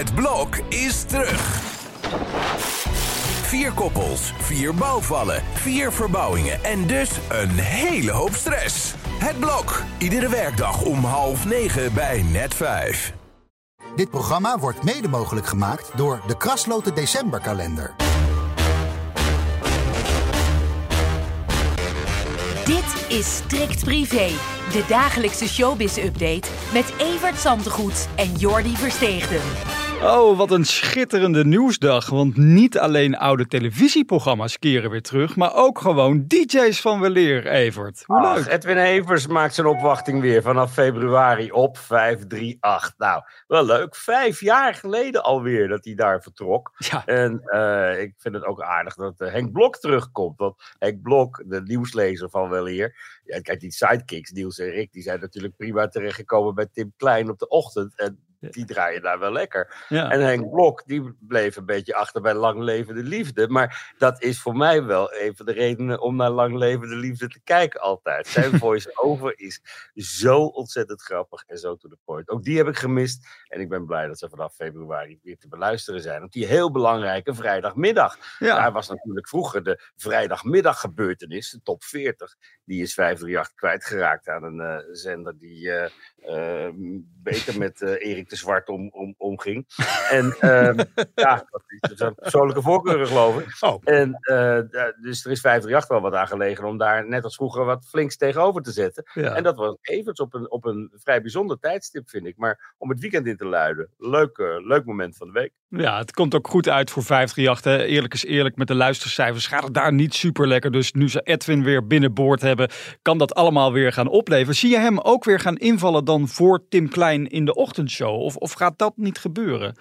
Het blok is terug. Vier koppels, vier bouwvallen, vier verbouwingen en dus een hele hoop stress. Het blok, iedere werkdag om half negen bij net vijf. Dit programma wordt mede mogelijk gemaakt door de Krasloten Decemberkalender. Dit is Strikt Privé, de dagelijkse showbiz-update met Evert Zantegoed en Jordi Versteegden. Oh, wat een schitterende nieuwsdag. Want niet alleen oude televisieprogramma's keren weer terug, maar ook gewoon DJ's van weleer, Evert. Hoe Ach, leuk. Edwin Evers maakt zijn opwachting weer vanaf februari op 538. Nou, wel leuk. Vijf jaar geleden alweer dat hij daar vertrok. Ja, En eh, ik vind het ook aardig dat eh, Henk Blok terugkomt. Want Henk Blok, de nieuwslezer van Weleer. Ja, kijk, die sidekicks, Niels en Rick, die zijn natuurlijk prima terechtgekomen bij Tim Klein op de ochtend. En die draaien daar wel lekker. ja. En Henk Blok, die bleef een beetje achter bij Lang Levende Liefde. Maar dat is voor mij wel een van de redenen om naar Lang Levende Liefde te kijken altijd. Zijn voice-over is zo ontzettend grappig en zo to the point. Ook die heb ik gemist. En ik ben blij dat ze vanaf februari weer te beluisteren zijn. Op die heel belangrijke vrijdagmiddag. ja. Daar was natuurlijk vroeger de vrijdagmiddaggebeurtenis, de top 40. Die is 538 kwijtgeraakt aan een eh, zender die eh, beter met Erik de Zwart om, om, omging. En ehm, ja, dat een persoonlijke voorkeuren geloof ik. Oh. En, eh, dus er is 538 wel wat aan gelegen om daar net als vroeger wat flinks tegenover te zetten. ja. En dat was evens op een, op een vrij bijzonder tijdstip, vind ik. Maar om het weekend in te luiden, leuk, eh, leuk moment van de week. Ja, het komt ook goed uit voor 538. Hè. Eerlijk is eerlijk, met de luistercijfers gaat het daar niet super lekker. Dus nu ze Edwin weer binnenboord hebben, kan dat allemaal weer gaan opleveren. Zie je hem ook weer gaan invallen dan voor Tim Klein in de ochtendshow? Of, of gaat dat niet gebeuren?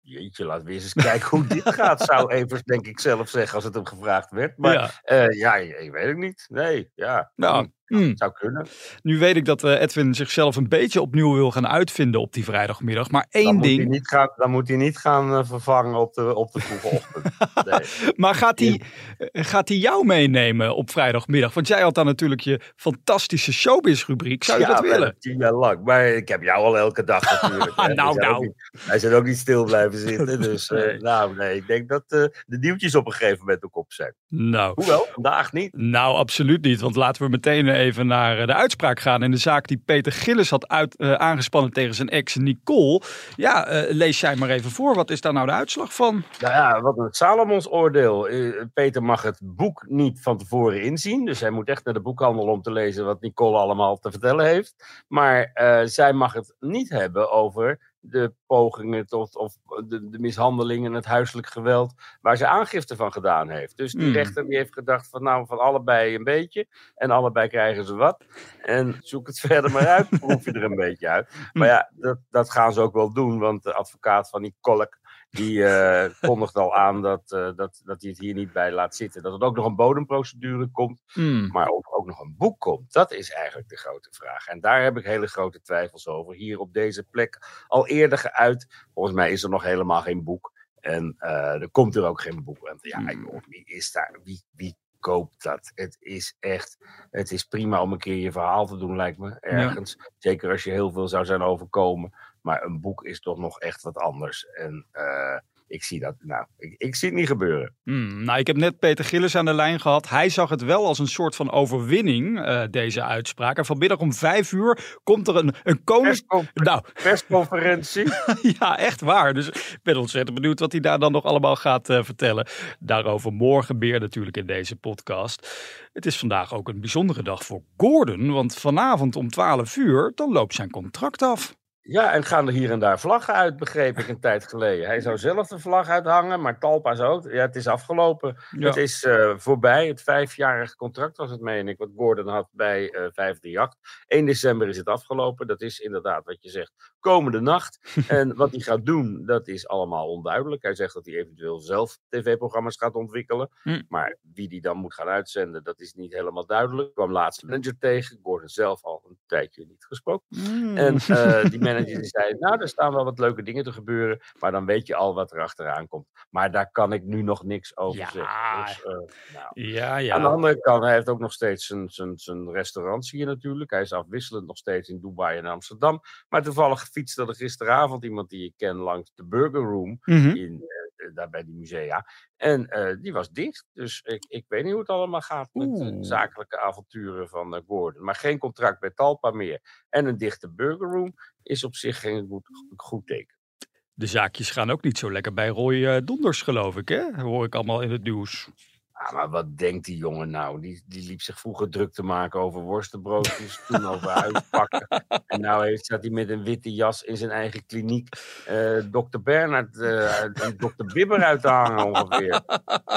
Jeetje, laten we eens eens kijken hoe dit gaat, zou Evers denk ik zelf zeggen als het hem gevraagd werd. Maar Ja. ja, ja ik weet het niet. Nee, ja. Nou, hm, hmm. zou kunnen. Nu weet ik dat eh, Edwin zichzelf een beetje opnieuw wil gaan uitvinden op die vrijdagmiddag. Maar Dan één moet, hij ding. niet gaan, dan moet hij niet gaan eh, vervangen op de, op de vroege ochtend. Nee. Maar gaat hij, eh, gaat hij jou meenemen op vrijdagmiddag? Want jij had dan natuurlijk je fantastische showbiz-rubriek. Zou je ja, dat willen? Tien jaar lang. Maar ik heb jou al elke dag natuurlijk. Nou, ook nou. niet- Wij zijn ook niet stil blijven zitten. Dus nou, nee, ik denk dat de nieuwtjes op een gegeven moment ook op zijn. Nou. Hoewel, vandaag niet. Nou, absoluut niet. Want laten we meteen even naar eh, de uitspraak gaan. In de zaak die Peter Gillis had uit, eh, aangespannen tegen zijn ex Nicole. Ja, eh, lees jij maar even voor. Wat is daar nou de uitslag van? Nou ja, wat een Salomons oordeel. Peter mag het boek niet van tevoren inzien. Dus hij moet echt naar de boekhandel om te lezen wat Nicole allemaal te vertellen heeft. Maar zij mag het niet hebben over de pogingen tot, of de, de mishandeling en het huiselijk geweld waar ze aangifte van gedaan heeft. Dus die Hmm. rechter die heeft gedacht van nou van allebei een beetje en allebei krijgen ze wat. En zoek het verder maar uit, proef je er een beetje uit. Maar ja, dat, dat gaan ze ook wel doen, want de advocaat van Nicole die eh, kondigt al aan dat, eh, dat, dat hij het hier niet bij laat zitten. Dat er ook nog een bodemprocedure komt, Hmm. maar of er ook nog een boek komt. Dat is eigenlijk de grote vraag. En daar heb ik hele grote twijfels over. Hier op deze plek al eerder geuit. Volgens mij is er nog helemaal geen boek. En eh, er komt er ook geen boek. Want ja, Hmm. joh, wie is daar? Wie, wie koopt dat? Het is echt, het is prima om een keer je verhaal te doen, lijkt me, ergens. Zeker als je heel veel zou zijn overkomen. Maar een boek is toch nog echt wat anders. En eh, ik zie dat, nou, ik, ik zie het niet gebeuren. Hmm, nou, ik heb net Peter Gillis aan de lijn gehad. Hij zag het wel als een soort van overwinning, eh, deze uitspraak. En vanmiddag om vijf uur komt er een, een koning... Persco- Nou, persconferentie. ja, echt waar. Dus ik ben ontzettend benieuwd wat hij daar dan nog allemaal gaat eh, vertellen. Daarover morgen meer natuurlijk in deze podcast. Het is vandaag ook een bijzondere dag voor Gordon. Want vanavond om 12 uur, dan loopt zijn contract af. Ja, en gaan er hier en daar vlaggen uit, begreep ik een tijd geleden. Hij zou zelf de vlag uithangen, maar Talpa zou ook. Ja, het is afgelopen. Ja. Het is eh, voorbij. Het vijfjarige contract was het, meen ik, wat Gordon had bij eh 538. 1 december is het afgelopen. Dat is inderdaad wat je zegt, komende nacht. en wat hij gaat doen, dat is allemaal onduidelijk. Hij zegt dat hij eventueel zelf tv-programma's gaat ontwikkelen. Hm. Maar wie die dan moet gaan uitzenden, dat is niet helemaal duidelijk. Ik kwam laatst een manager tegen, Gordon zelf al een tijdje niet gesproken. Hmm. En eh, die manager manager die zei, nou, er staan wel wat leuke dingen te gebeuren, maar dan weet je al wat er achteraan komt. Maar daar kan ik nu nog niks over Ja. zeggen. Dus, eh, nou. Ja, Aan de ja. andere kant, hij heeft ook nog steeds zijn, zijn, zijn restaurants hier natuurlijk. Hij is afwisselend nog steeds in Dubai en Amsterdam. Maar toevallig fietste er gisteravond iemand die ik ken langs de Burger Room Mhm. in, eh, daar bij die musea. En eh, die was dicht. Dus ik, ik weet niet hoe het allemaal gaat met de Oeh. zakelijke avonturen van eh, Gordon. Maar geen contract bij Talpa meer. En een dichte Burger Room is op zich geen goed, goed teken. De zaakjes gaan ook niet zo lekker bij Roy eh, Donders, geloof ik, hè? Hoor ik allemaal in het nieuws. Ah, maar wat denkt die jongen nou? Die, die liep zich vroeger druk te maken over worstenbroodjes, toen over huispakken. En nou heeft, staat hij met een witte jas in zijn eigen kliniek eh dokter Bernard eh, en dokter Bibber uit te hangen ongeveer.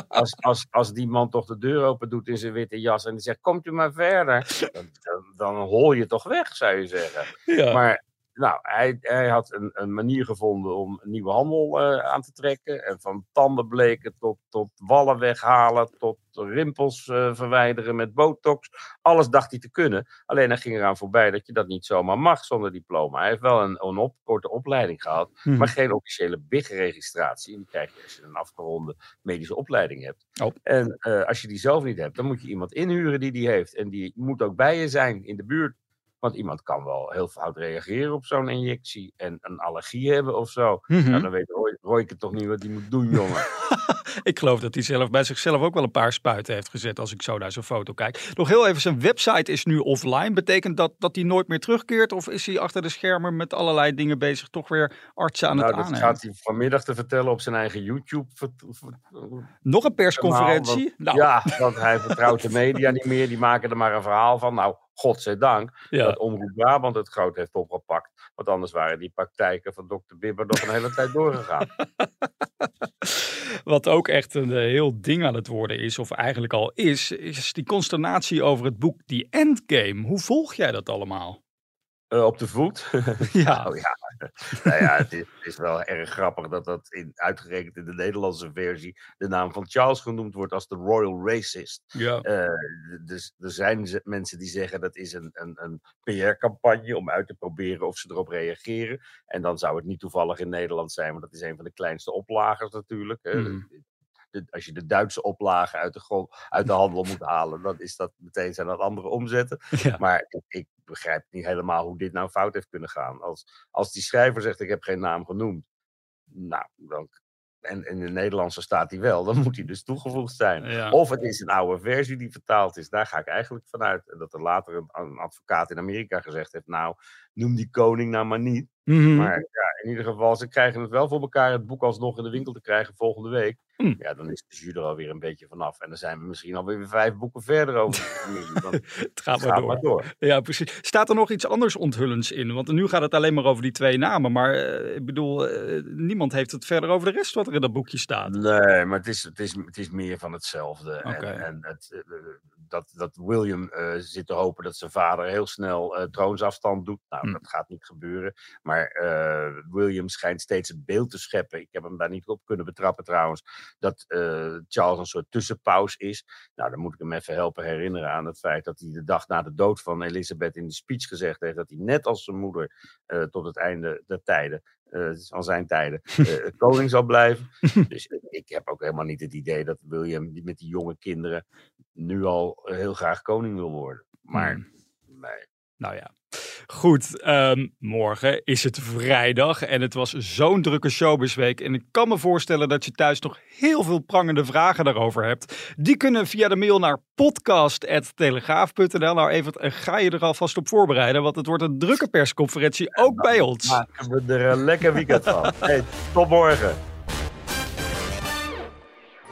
Als, als, als die man toch de deur open doet in zijn witte jas en die zegt, komt u maar verder. Dan, dan, dan hol je toch weg, zou je zeggen. Ja. Maar nou, hij, hij had een, een manier gevonden om een nieuwe handel eh, aan te trekken. En van tanden bleken tot, tot wallen weghalen, tot rimpels eh, verwijderen met botox. Alles dacht hij te kunnen. Alleen hij ging eraan voorbij dat je dat niet zomaar mag zonder diploma. Hij heeft wel een, een op, korte opleiding gehad, Mhm. maar geen officiële BIG-registratie. En die krijg je als je een afgeronde medische opleiding hebt. Oh. En eh, als je die zelf niet hebt, dan moet je iemand inhuren die die heeft. En die moet ook bij je zijn in de buurt. Want iemand kan wel heel fout reageren op zo'n injectie en een allergie hebben of zo. Nou, dan weet Roy, Royke toch niet wat hij moet doen, jongen. Ik geloof dat hij zelf bij zichzelf ook wel een paar spuiten heeft gezet als ik zo naar zijn foto kijk. Nog heel even, zijn website is nu offline. Betekent dat dat hij nooit meer terugkeert? Of is hij achter de schermen met allerlei dingen bezig, toch weer artsen aan nou, het dat aannemen? gaat hij vanmiddag te vertellen op zijn eigen YouTube. Nog een persconferentie? Nou, Ja, want hij vertrouwt de media niet meer. Die maken er maar een verhaal van. Nou, godzijdank ja. dat Omroep Brabant het groot heeft opgepakt. Want anders waren die praktijken van dokter Bibber nog een hele tijd doorgegaan. Wat ook echt een eh, heel ding aan het worden is, of eigenlijk al is, is die consternatie over het boek The Endgame. Hoe volg jij dat allemaal? Eh, op de voet. Ja, Oh ja, nou ja, het is, het is wel erg grappig dat dat in, uitgerekend in de Nederlandse versie de naam van Charles genoemd wordt als de Royal Racist. ja. Eh, dus er zijn mensen die zeggen dat is een, een, een PR-campagne om uit te proberen of ze erop reageren. En dan zou het niet toevallig in Nederland zijn, want dat is een van de kleinste oplagers natuurlijk. hè. De- als je de Duitse oplagen uit de, grond, uit de handel moet halen, dan is dat meteen zijn dat andere omzetten. ja. Maar ik, ik begrijp niet helemaal hoe dit nou fout heeft kunnen gaan. Als, als die schrijver zegt, ik heb geen naam genoemd. Nou, dan, en in de Nederlandse staat hij wel, dan moet hij dus toegevoegd zijn. Ja. Of het is een oude versie die vertaald is. Daar ga ik eigenlijk vanuit. En Dat er later een, een advocaat in Amerika gezegd heeft, nou, noem die koning nou maar niet. Mhm. Maar ja, in ieder geval, ze krijgen het wel voor elkaar het boek alsnog in de winkel te krijgen volgende week. Hm. Ja, dan is de jus er alweer een beetje vanaf. En dan zijn we misschien alweer weer vijf boeken verder over het gaat maar door. maar door. Ja, precies. Staat er nog iets anders onthullends in? Want nu gaat het alleen maar over die twee namen. Maar eh, ik bedoel, eh, niemand heeft het verder over de rest wat er in dat boekje staat. Nee, maar het is, het is, het is meer van hetzelfde. En, en het, eh, dat, dat William eh, zit te hopen dat zijn vader heel snel eh, troonsafstand doet. Nou, Hm. dat gaat niet gebeuren. Maar eh, William schijnt steeds het beeld te scheppen. Ik heb hem daar niet op kunnen betrappen trouwens. Dat Charles een soort tussenpaus is. Nou, dan moet ik hem even helpen herinneren aan het feit dat hij de dag na de dood van Elisabeth in de speech gezegd heeft dat hij net als zijn moeder tot het einde der tijden, eh, van zijn tijden, koning zal blijven. Dus ik- heb ook helemaal niet het idee dat William met die jonge kinderen nu al heel graag koning wil worden. Maar Hmm. nee. Nou ja. Goed, ehm, morgen is het vrijdag en het was zo'n drukke showbizweek. En ik kan me voorstellen dat je thuis nog heel veel prangende vragen daarover hebt. Die kunnen via de mail naar podcast.telegraaf.nl. Nou even, ga je er alvast op voorbereiden, want het wordt een drukke persconferentie ook bij ons. Maken we er een lekker weekend van. Hey, tot morgen.